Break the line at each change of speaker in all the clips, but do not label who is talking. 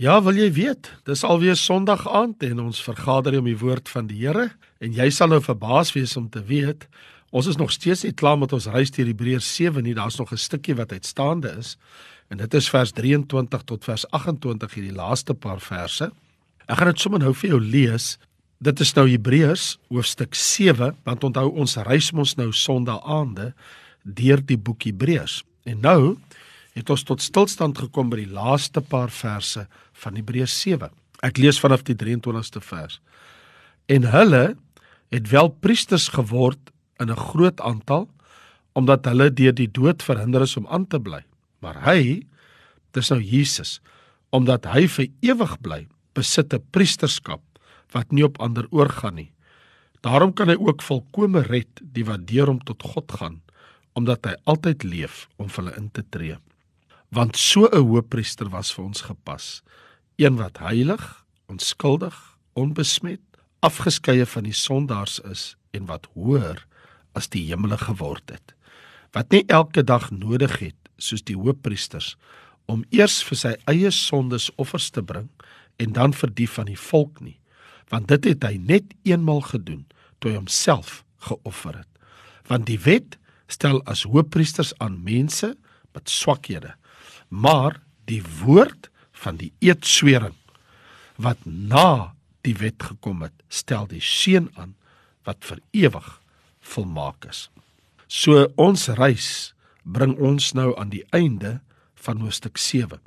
Ja, wil jy weet? Dis alweer Sondag aand en ons vergader om die woord van die Here en jy sal nou verbaas wees om te weet ons is nog steeds nie klaar met ons reis deur Hebreërs 7 nie. Daar's nog 'n stukkie wat uitstaande is en dit is vers 23 tot vers 28 hierdie laaste paar verse. Ek gaan dit sommer nou vir jou lees. Dit is nou Hebreërs hoofstuk 7 want onthou ons reis mos nou Sondag aande deur die boek Hebreërs. En nou het ons tot stilstand gekom by die laaste paar verse van Hebreërs 7. Ek lees vanaf die 23ste vers. En hulle het wel priesters geword in 'n groot aantal omdat hulle deur die dood verhinder is om aan te bly. Maar hy, dis nou Jesus, omdat hy vir ewig bly, besit 'n priesterskap wat nie op ander oorgaan nie. Daarom kan hy ook volkome red die wat deur hom tot God gaan, omdat hy altyd leef om vir hulle in te tree want so 'n hoëpriester was vir ons gepas een wat heilig onskuldig onbesmet afgeskeie van die sondaars is en wat hoër as die hemele geword het wat nie elke dag nodig het soos die hoëpriesters om eers vir sy eie sondes offers te bring en dan vir die van die volk nie want dit het hy net eenmal gedoen toe hy homself geoffer het. Want die wet stel as hoëpriesters aan mense met swakhede maar die woord van die eedswering wat na die wet gekom het, stel die seën aan wat vir ewig volmaak is. So ons reis bring ons nou aan die einde van hoofstuk 7.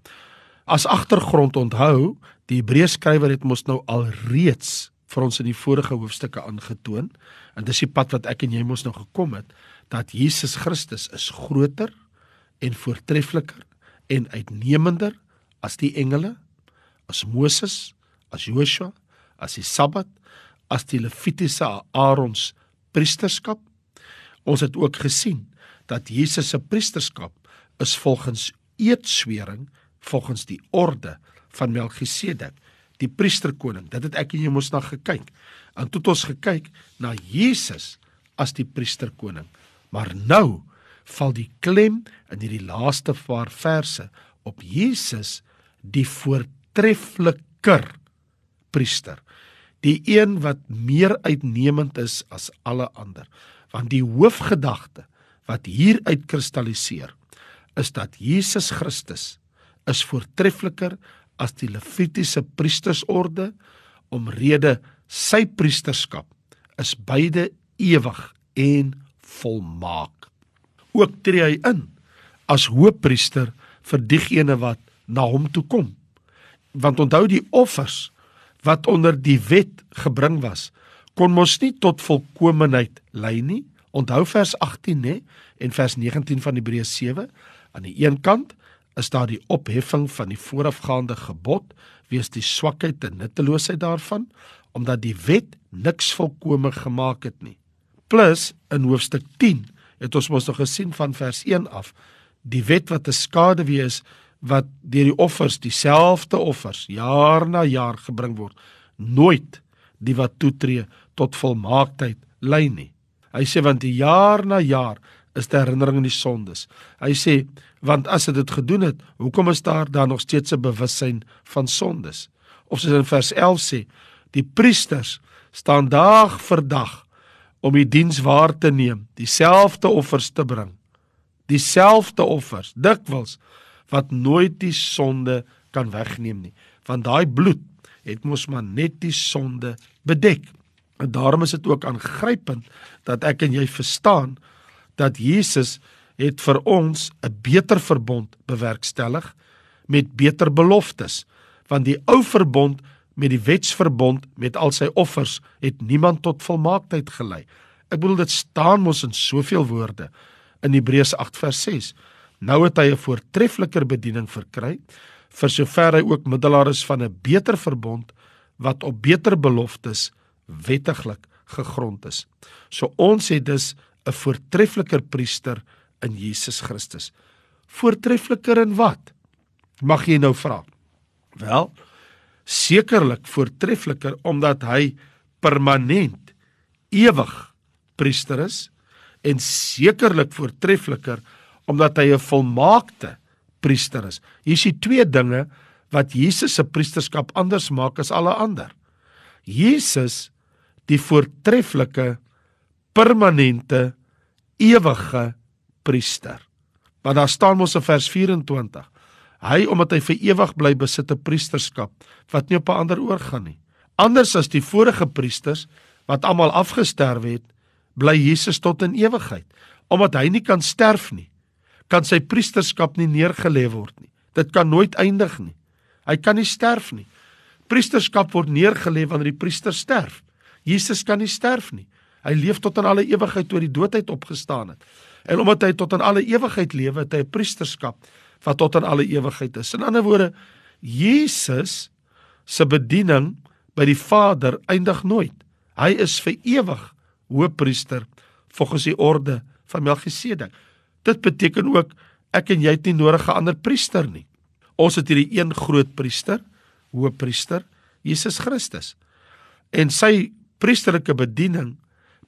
As agtergrond onthou, die Hebreërs skrywer het mos nou al reeds vir ons in die vorige hoofstukke aangetoon en dis die pad wat ek en jy mos nou gekom het dat Jesus Christus is groter en voortreffliker en uitnemender as die engele, as Moses, as Joshua, as die Sabbat, as die Levitiese Aarons priesterskap. Ons het ook gesien dat Jesus se priesterskap is volgens eedswering volgens die orde van Melchisedek, die priesterkoning. Dit het ek en jy mos na gekyk. En toe het ons gekyk na Jesus as die priesterkoning. Maar nou val die klem in hierdie laaste paar verse op Jesus die voortreffliker priester die een wat meer uitnemend is as alle ander want die hoofgedagte wat hier uitkristalliseer is dat Jesus Christus is voortreffliker as die levitiese priestersorde omrede sy priesterskap is beide ewig en volmaak. Ook tree hy in as hoëpriester vir diegene wat na hom toe kom. Want onthou die offers wat onder die wet gebring was, kon mos nie tot volkomeenheid lei nie. Onthou vers 18 nê en vers 19 van Hebreë 7 aan die een kant is daar die opheffing van die voorafgaande gebod wees die swakheid en nutteloosheid daarvan omdat die wet niks volkome gemaak het nie. Plus in hoofstuk het ons mos nog gesien van vers 1 af die wet wat 'n skade wees wat deur die offers dieselfde offers jaar na jaar gebring word nooit die wat toetree tot volmaaktheid lei nie. Hy sê want die jaar na jaar is die herinnering aan die sondes. Hy sê want as dit gedoen het hoekom is daar dan nog steeds 'n bewussyn van sondes? Of soos in vers 11 sê die priesters staan dag vir dag om die diens waar te neem, dieselfde offers te bring. Dieselfde offers, dikwels wat nooit die sonde kan wegneem nie, want daai bloed het mos maar net die sonde bedek. En daarom is dit ook aangrypend dat ek en jy verstaan dat Jesus het vir ons 'n beter verbond bewerkstellig met beter beloftes, want die ou verbond met die wetsverbond met al sy offers het niemand tot volmaaktheid gelei. Ek bedoel dit staan mos in soveel woorde in Hebreërs 8 vers 6. Nou het hy 'n voortreffeliker bediening verkry vir sover hy ook middelaar is van 'n beter verbond wat op beter beloftes wettiglik gegrond is. So ons het dus 'n voortreffeliker priester in Jesus Christus. Voortreffeliker in wat? Mag jy nou vra? Wel, sekerlik voortreffeliker omdat hy permanent ewig priester is en sekerlik voortreffeliker omdat hy 'n volmaakte priester is. Hier is die twee dinge wat Jesus se priesterskap anders maak as alle ander. Jesus, die voortreffelike, permanente, ewige priester. Want daar staan mos in vers 24: Hy omdat hy vir ewig bly besit 'n priesterskap wat nie op 'n ander oorgaan nie. Anders as die vorige priesters wat almal afgesterwe het, bly Jesus tot in ewigheid. Omdat hy nie kan sterf nie, kan sy priesterskap nie neergelê word nie. Dit kan nooit eindig nie. Hy kan nie sterf nie. Priesterskap word neergelê wanneer die priester sterf. Jesus kan nie sterf nie. Hy leef tot in alle ewigheid toe die doodheid opgestaan het. En omdat hy tot in alle ewigheid lewe, het hy 'n priesterskap wat tot in alle ewigheid is. In ander woorde, Jesus se bediening by die Vader eindig nooit. Hy is vir ewig hoëpriester volgens die orde van Melchisedek. Dit beteken ook ek en jy het nie nodig 'n ander priester nie. Ons het hierdie een groot priester, hoëpriester, Jesus Christus. En sy priesterlike bediening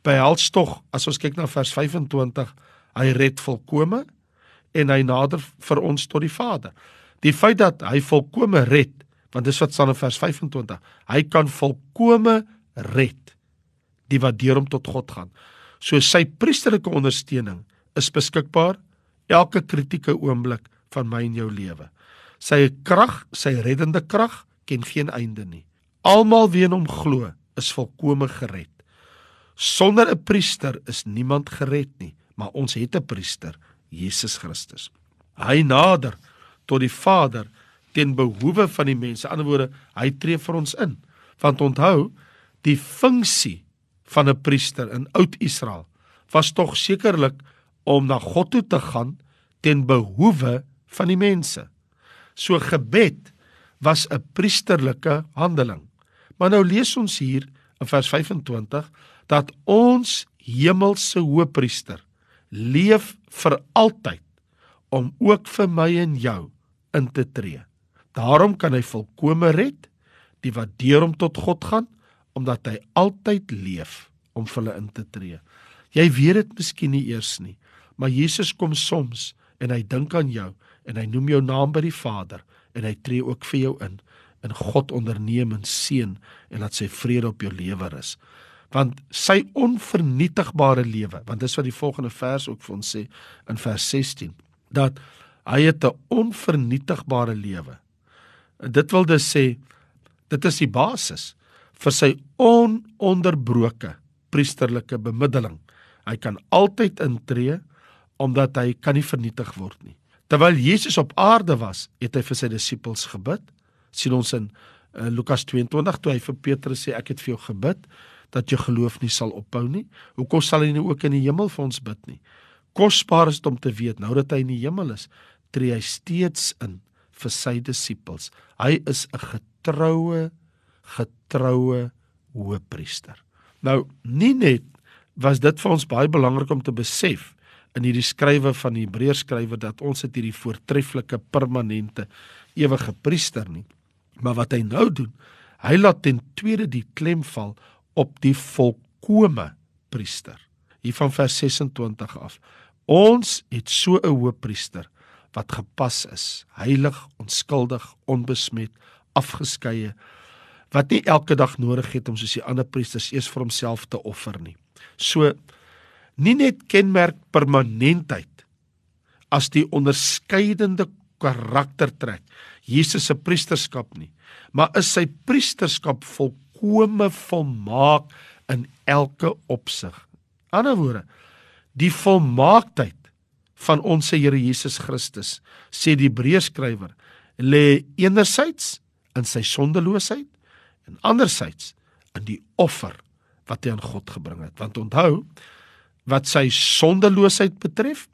behels tog as ons kyk na vers 25, hy red volkome en hy nader vir ons tot die Vader. Die feit dat hy volkome red, want dis wat staan in vers 25, hy kan volkome red die wat deur hom tot God gaan. So sy priesterlike ondersteuning is beskikbaar elke kritieke oomblik van my en jou lewe. Sy krag, sy reddende krag ken geen einde nie. Almal wie in hom glo, is volkome gered. Sonder 'n priester is niemand gered nie, maar ons het 'n priester, Jesus Christus. Hy nader tot die Vader ten behoewe van die mense. In ander woorde, hy tree vir ons in. Want onthou, die funksie van 'n priester in Oud-Israel was tog sekerlik om na God toe te gaan ten behoewe van die mense. So gebed was 'n priesterlike handeling. Maar nou lees ons hier in vers 25 dat ons hemelse hoëpriester leef vir altyd om ook vir my en jou in te tree. Daarom kan hy volkome red die wat deur hom tot God gaan omdat hy altyd leef om vir hulle in te tree. Jy weet dit miskien nie eers nie, maar Jesus kom soms en hy dink aan jou en hy noem jou naam by die Vader en hy tree ook vir jou in in God onderneem en seën en laat sy vrede op jou lewe rus. Want sy onvernietigbare lewe, want dis wat die volgende vers ook vir ons sê in vers 16, dat hy het 'n onvernietigbare lewe. Dit wil dus sê dit is die basis vir sy ononderbroke priesterlike bemiddeling. Hy kan altyd intree omdat hy kan nie vernietig word nie. Terwyl Jesus op aarde was, het hy vir sy disippels gebid. sien ons in uh, Lukas 22 toe hy vir Petrus sê ek het vir jou gebid dat jou geloof nie sal ophou nie. Hoekom sal hy nie ook in die hemel vir ons bid nie? Kosbaar is dit om te weet nou dat hy in die hemel is, tree hy steeds in vir sy disippels. Hy is 'n getroue getroue hoëpriester. Nou, nie net was dit vir ons baie belangrik om te besef in hierdie skrywe van die Hebreërs skrywer dat ons het hierdie voortreffelike permanente ewige priester nie. Maar wat hy nou doen, hy laat ten tweede die klem val op die volkomme priester. Hier van vers 26 af. Ons het so 'n hoëpriester wat gepas is, heilig, onskuldig, onbesmet, afgeskeie wat nie elke dag nodig het om soos die ander priesters eers vir homself te offer nie. So nie net kenmerk permanentheid as die onderskeidende karaktertrek Jesus se priesterskap nie, maar is sy priesterskap volkome volmaak in elke opsig. Ander woorde, die volmaaktheid van ons Here Jesus Christus, sê die Hebreërskrywer, lê enerzijds in sy sondeloosheid en anderzijds in die offer wat hy aan God gebring het. Want onthou, wat sy sondeloosheid betref,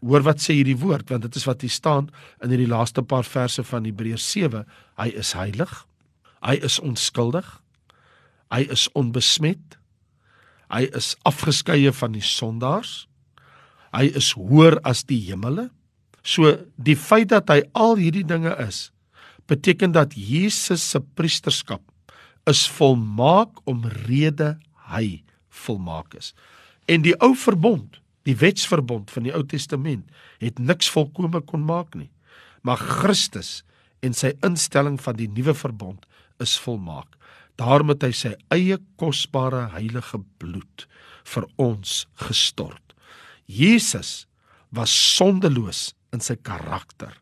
hoor wat sê hierdie woord, want dit is wat hier staan in hierdie laaste paar verse van Hebreërs 7, hy is heilig, hy is onskuldig, hy is onbesmet, hy is afgeskeie van die sondaars, hy is hoër as die hemele. So die feit dat hy al hierdie dinge is, beteken dat Jesus se priesterskap is volmaak omrede hy volmaak is. En die ou verbond, die wetsverbond van die Ou Testament, het niks volkome kon maak nie. Maar Christus en sy instelling van die nuwe verbond is volmaak. Daarom het hy sy eie kosbare heilige bloed vir ons gestort. Jesus was sondeloos in sy karakter.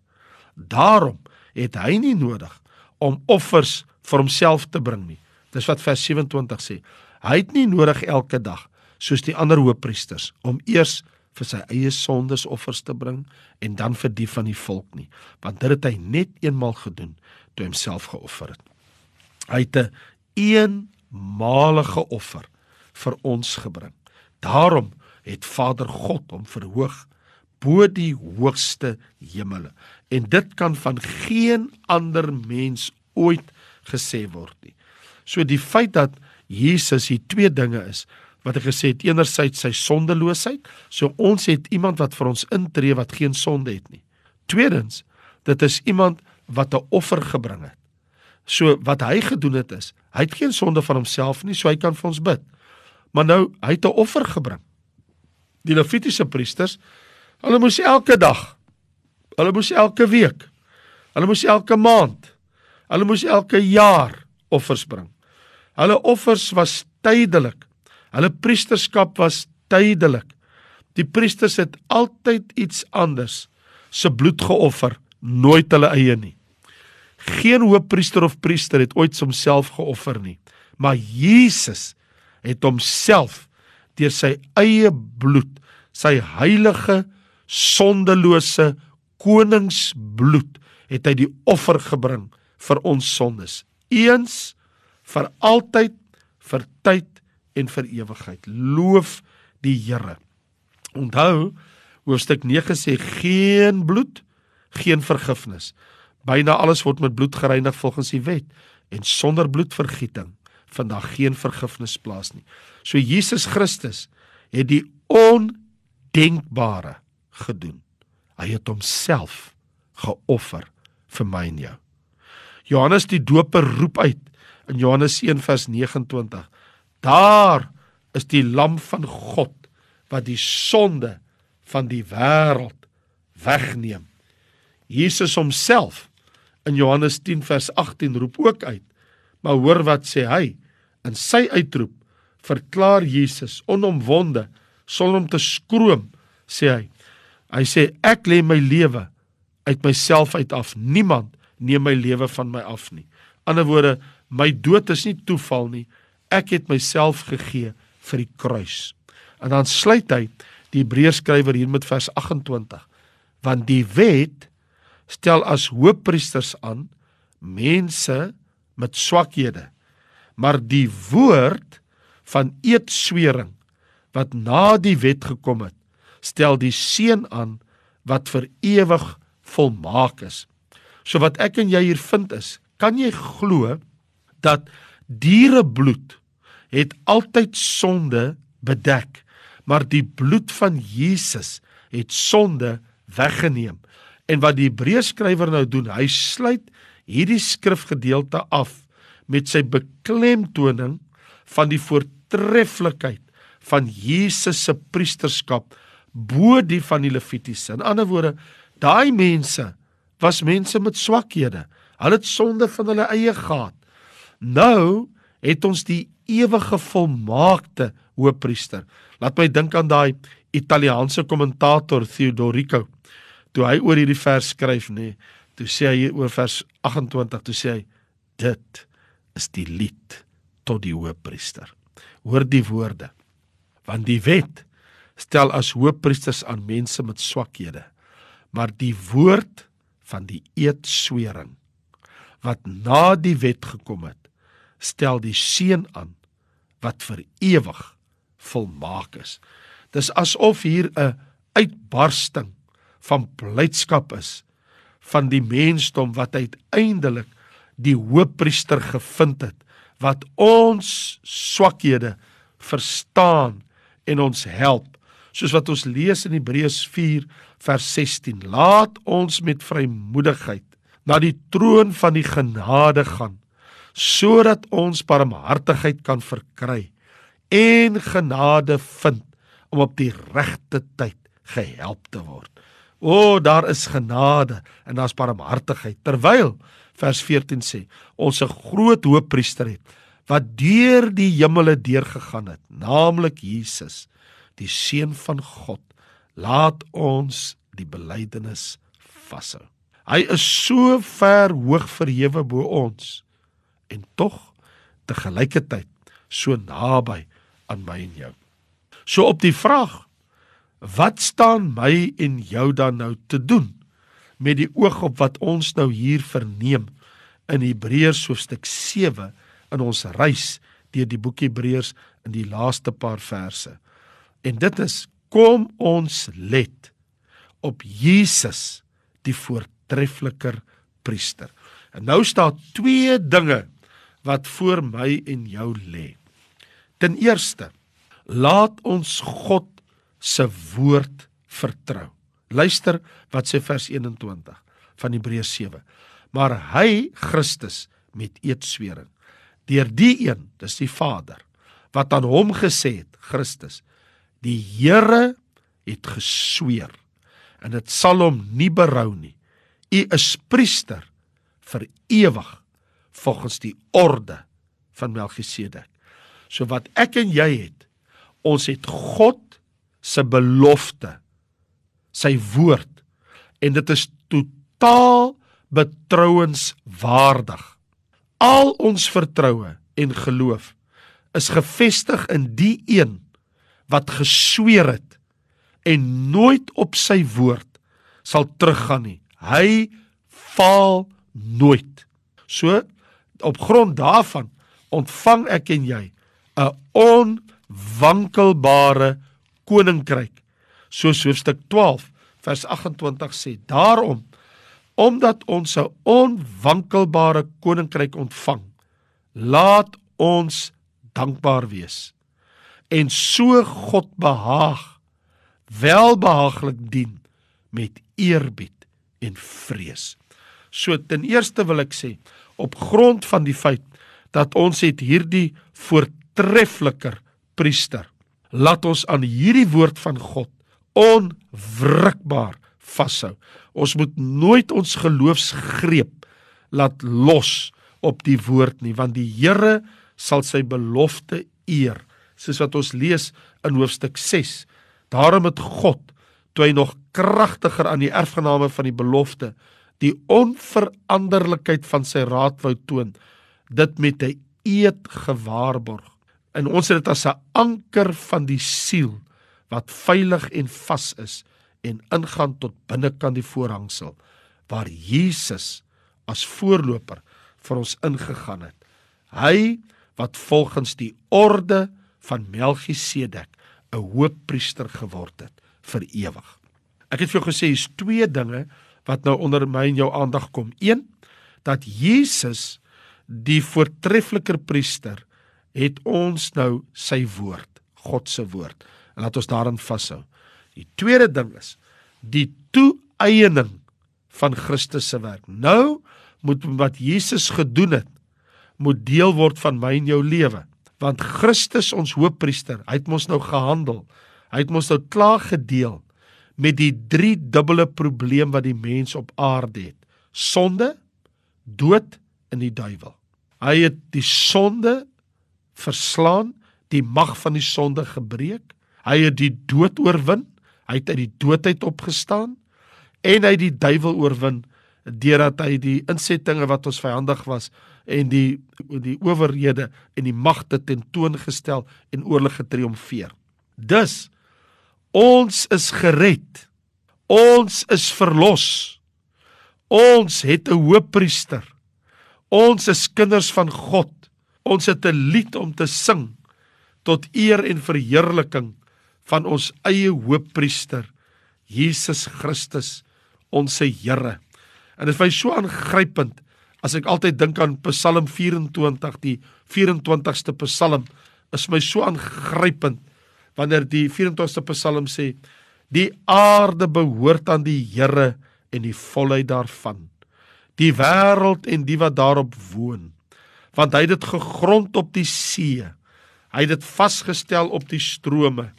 Daarom het hy nie nodig om offers vir homself te bring nie. Dis wat vers 27 sê. Hy het nie nodig elke dag soos die ander hoofpriesters om eers vir sy eie sondes offers te bring en dan vir die van die volk nie, want dit het hy net eenmal gedoen toe homself geoffer het. Hy het 'n eenmalige offer vir ons gebring. Daarom het Vader God hom verhoog bo die hoogste hemele en dit kan van geen ander mens ooit gesê word nie. So die feit dat Jesus hier twee dinge is wat ek gesê het, enerzijds sy sondeloosheid, so ons het iemand wat vir ons intree wat geen sonde het nie. Tweedens, dit is iemand wat 'n offer gebring het. So wat hy gedoen het is, hy het geen sonde van homself nie, so hy kan vir ons bid. Maar nou, hy het 'n offer gebring. Die Levitiese priesters, hulle moes elke dag, hulle moes elke week, hulle moes elke maand, hulle moes elke jaar offers bring. Hulle offers was tydelik. Hulle priesterskap was tydelik. Die priesters het altyd iets anders se bloed geoffer, nooit hulle eie nie. Geen hoofpriester of priester het ooit homself geoffer nie, maar Jesus het homself deur sy eie bloed, sy heilige sondelose koningsbloed, het hy die offer gebring vir ons sondes. Eens vir altyd, vir tyd en vir ewigheid. Loof die Here. Onthou, hoofstuk 9 sê geen bloed, geen vergifnis. Byna alles word met bloed gereinig volgens die wet en sonder bloedvergieting vind daar geen vergifnis plaas nie. So Jesus Christus het die ondenkbare gedoen. Hy het homself geoffer vir my en jou. Johannes die Doper roep uit in Johannes 1 vers 29. Daar is die lam van God wat die sonde van die wêreld wegneem. Jesus homself in Johannes 10 vers 18 roep ook uit. Maar hoor wat sê hy? In sy uitroep verklaar Jesus onomwonde sonder om te skroom, sê hy. Hy sê ek lê my lewe uit myself uit af. Niemand neem my lewe van my af nie. Ander woorde, my dood is nie toeval nie. Ek het myself gegee vir die kruis. En dan sluit hy die Hebreërskrywer hier met vers 28. Want die wet stel as hoofpriesters aan mense met swakhede. Maar die woord van eedswering wat na die wet gekom het, stel die seun aan wat vir ewig volmaak is. So wat ek en jy hier vind is, kan jy glo dat dierebloed het altyd sonde bedek, maar die bloed van Jesus het sonde weggeneem. En wat die Hebreërskrywer nou doen, hy sluit hierdie skrifgedeelte af met sy beklemtoning van die voortreffelikheid van Jesus se priesterskap bo die van die Levitiese. In ander woorde, daai mense was mense met swakhede. Hulle het sonde van hulle eie gehad. Nou het ons die ewige volmaakte hoëpriester. Laat my dink aan daai Italiaanse kommentator Theodorico. Toe hy oor hierdie vers skryf, nê, nee, toe sê hy oor vers 28, toe sê hy dit is die lied tot die hoëpriester. Hoor die woorde. Want die wet stel as hoëpriesters aan mense met swakhede, maar die woord van die eedswering wat na die wet gekom het stel die seun aan wat vir ewig volmaak is. Dis asof hier 'n uitbarsting van blydskap is van die mensdom wat uiteindelik die hoëpriester gevind het wat ons swakhede verstaan en ons help soos wat ons lees in Hebreërs 4 vers 16 laat ons met vrymoedigheid na die troon van die genade gaan sodat ons barmhartigheid kan verkry en genade vind om op die regte tyd gehelp te word. O, daar is genade en daar's barmhartigheid. Terwyl vers 14 sê, ons 'n groot hoëpriester het wat deur die hemele deurgegaan het, naamlik Jesus, die seun van God. Laat ons die belydenis vashou. Hy is so ver hoog verhewe bo ons en tog te gelykertyd so naby aan my en jou. So op die vraag wat staan my en jou dan nou te doen met die oog op wat ons nou hier verneem in Hebreërs hoofstuk 7 in ons reis deur die boek Hebreërs in die laaste paar verse. En dit is kom ons let op Jesus die voortreffeliker priester. En nou staan twee dinge wat voor my en jou lê. Ten eerste, laat ons God se woord vertrou. Luister wat sê vers 21 van Hebreërs 7. Maar hy Christus met eedswering deur die een, dis die Vader, wat aan hom gesê het, Christus, die Here het gesweer en dit sal hom nie berou nie. U is priester vir ewig volgens die orde van Melchisedek. So wat ek en jy het, ons het God se belofte, sy woord en dit is totaal betrouenswaardig. Al ons vertroue en geloof is gefestig in die een wat gesweer het en nooit op sy woord sal teruggaan nie. Hy faal nooit. So op grond daarvan ontvang ek en jy 'n onwankelbare koninkryk. Soos hoofstuk 12 vers 28 sê: Daarom omdat ons 'n onwankelbare koninkryk ontvang, laat ons dankbaar wees en so God behaag welbehaaglik dien met eerbied en vrees. So ten eerste wil ek sê op grond van die feit dat ons het hierdie voortreffeliker priester. Laat ons aan hierdie woord van God onwrikbaar vashou. Ons moet nooit ons geloofsgreep laat los op die woord nie, want die Here sal sy belofte eer, soos wat ons lees in hoofstuk 6. Daarom het God, toe hy nog kragtiger aan die erfgename van die belofte, die onveranderlikheid van sy raad wou toon, dit met 'n eed gewaarborg. En ons het dit as 'n anker van die siel wat veilig en vas is en ingaan tot binnekant die voorhangsel waar Jesus as voorloper vir ons ingegaan het. Hy wat volgens die orde van Melchisedek 'n hoëpriester geword het vir ewig. Ek het vir jou gesê hier's twee dinge wat nou onder my en jou aandag kom. Een dat Jesus die voortreffeliker priester het ons nou sy woord, God se woord. En laat ons daarin vashou. Die tweede ding is die toeëning van Christus se werk. Nou moet wat Jesus gedoen het moet deel word van my en jou lewe. Want Christus ons hoëpriester, hy het ons nou gehandel. Hy het ons nou klaar gedeel met die drie dubbele probleem wat die mens op aarde het: sonde, dood en die duiwel. Hy het die sonde verslaan, die mag van die sonde gebreek. Hy het die dood oorwin. Hy het uit die doodheid opgestaan en hy het die duiwel oorwin deurdat hy die insettinge wat ons vyandig was en die die owerhede en die magte tentoongestel en oorlig getriomfeer. Dus Ons is gered. Ons is verlos. Ons het 'n hoëpriester. Ons is kinders van God. Ons het 'n lied om te sing tot eer en verheerliking van ons eie hoëpriester, Jesus Christus, ons Here. En dit is my so aangrypend as ek altyd dink aan Psalm 24, die 24ste Psalm, is my so aangrypend wanneer die 24ste Psalm sê die aarde behoort aan die Here en die volheid daarvan. Die wêreld en die wat daarop woon. Want hy het dit gegrond op die see. Hy het dit vasgestel op die strome.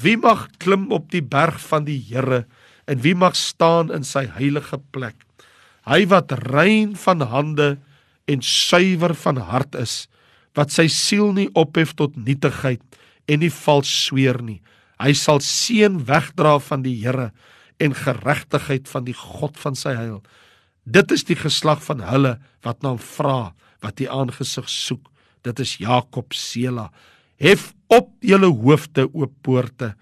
Wie mag klim op die berg van die Here en wie mag staan in sy heilige plek? Hy wat rein van hande en suiwer van hart is, wat sy siel nie ophef tot nietigheid en nie vals sweer nie. Hy sal seën wegdra van die Here en geregtigheid van die God van sy heil. Dit is die geslag van hulle wat na hom vra, wat die aangesig soek. Dit is Jakob Sela. Hef op julle hoofde o poorte.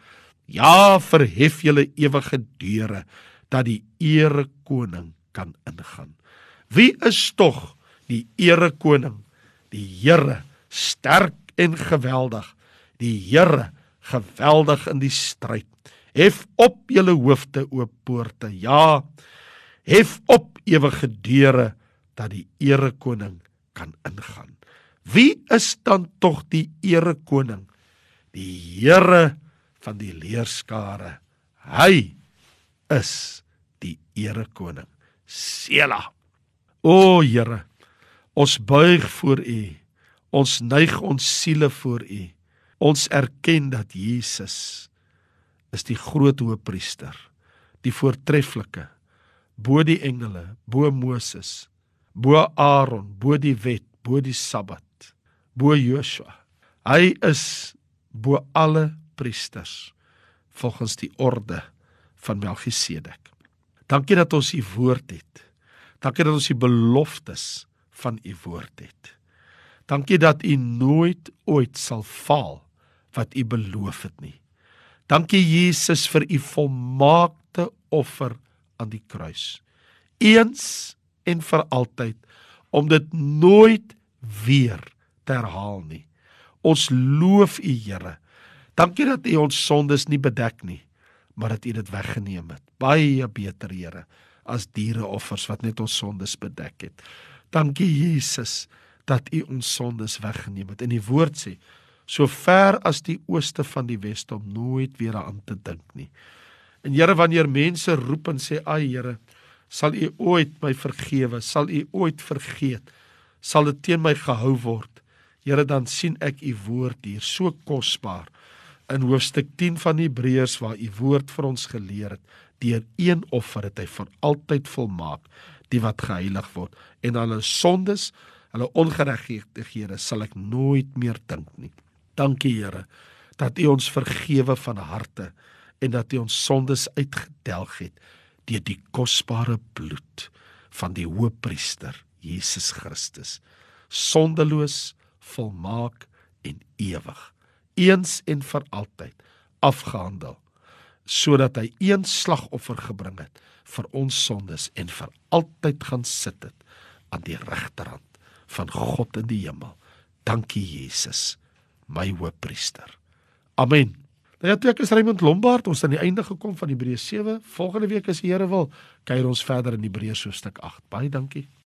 Ja, verhef julle ewige deure dat die ere koning kan ingaan. Wie is tog die ere koning? Die Here, sterk en geweldig. Die Here, geweldig in die stryd. Hef op julle hoofde o poorte. Ja, hef op ewige deure dat die ere koning kan ingaan. Wie is dan tog die ere koning? Die Here van die leerskare. Hy is die ere koning. Sela. O Here, ons buig voor U. Ons neig ons siele voor U. Ons erken dat Jesus is die groot hoëpriester, die voortreffelike bo die engele, bo Moses, bo Aaron, bo die wet, bo die Sabbat, bo Joshua. Hy is bo alle priesters volgens die orde van Melchisedek. Dankie dat ons u woord het. Dankie dat ons die beloftes van u woord het. Dankie dat u nooit ooit sal faal wat u beloof het nie. Dankie Jesus vir u volmaakte offer aan die kruis. Eens en vir altyd om dit nooit weer te herhaal nie. Ons loof U Here. Dankie dat U ons sondes nie bedek nie, maar dat U dit weggeneem het. Baie beter Here as diereoffers wat net ons sondes bedek het. Dankie Jesus dat U ons sondes weggeneem het. En die woord sê so ver as die ooste van die weste om nooit weer aan te dink nie. En Here wanneer mense roep en sê ai Here, sal U ooit my vergewe? Sal U ooit vergeet? Sal dit teen my gehou word? Here dan sien ek U woord hier so kosbaar in hoofstuk 10 van Hebreërs waar U woord vir ons geleer het deur een offer het hy vir altyd volmaak die wat geheilig word en hulle sondes hulle ongeregtighede sal ek nooit meer dink nie Dankie Here dat U ons vergewe van harte en dat U ons sondes uitgedelg het deur die kosbare bloed van die Hoëpriester Jesus Christus. Sondeloos volmaak en ewig eens en vir altyd afgehandel sodat hy een slagoffer gebring het vir ons sondes en vir altyd gaan sit het aan die regterhand van God in die hemel. Dankie Jesus my hoëpriester. Amen. Nou ja, toe ek is Raymond Lombard, ons aan die einde gekom van Hebreë 7. Volgende week as die Here wil, kuier ons verder in Hebreë hoofstuk 8. Baie dankie.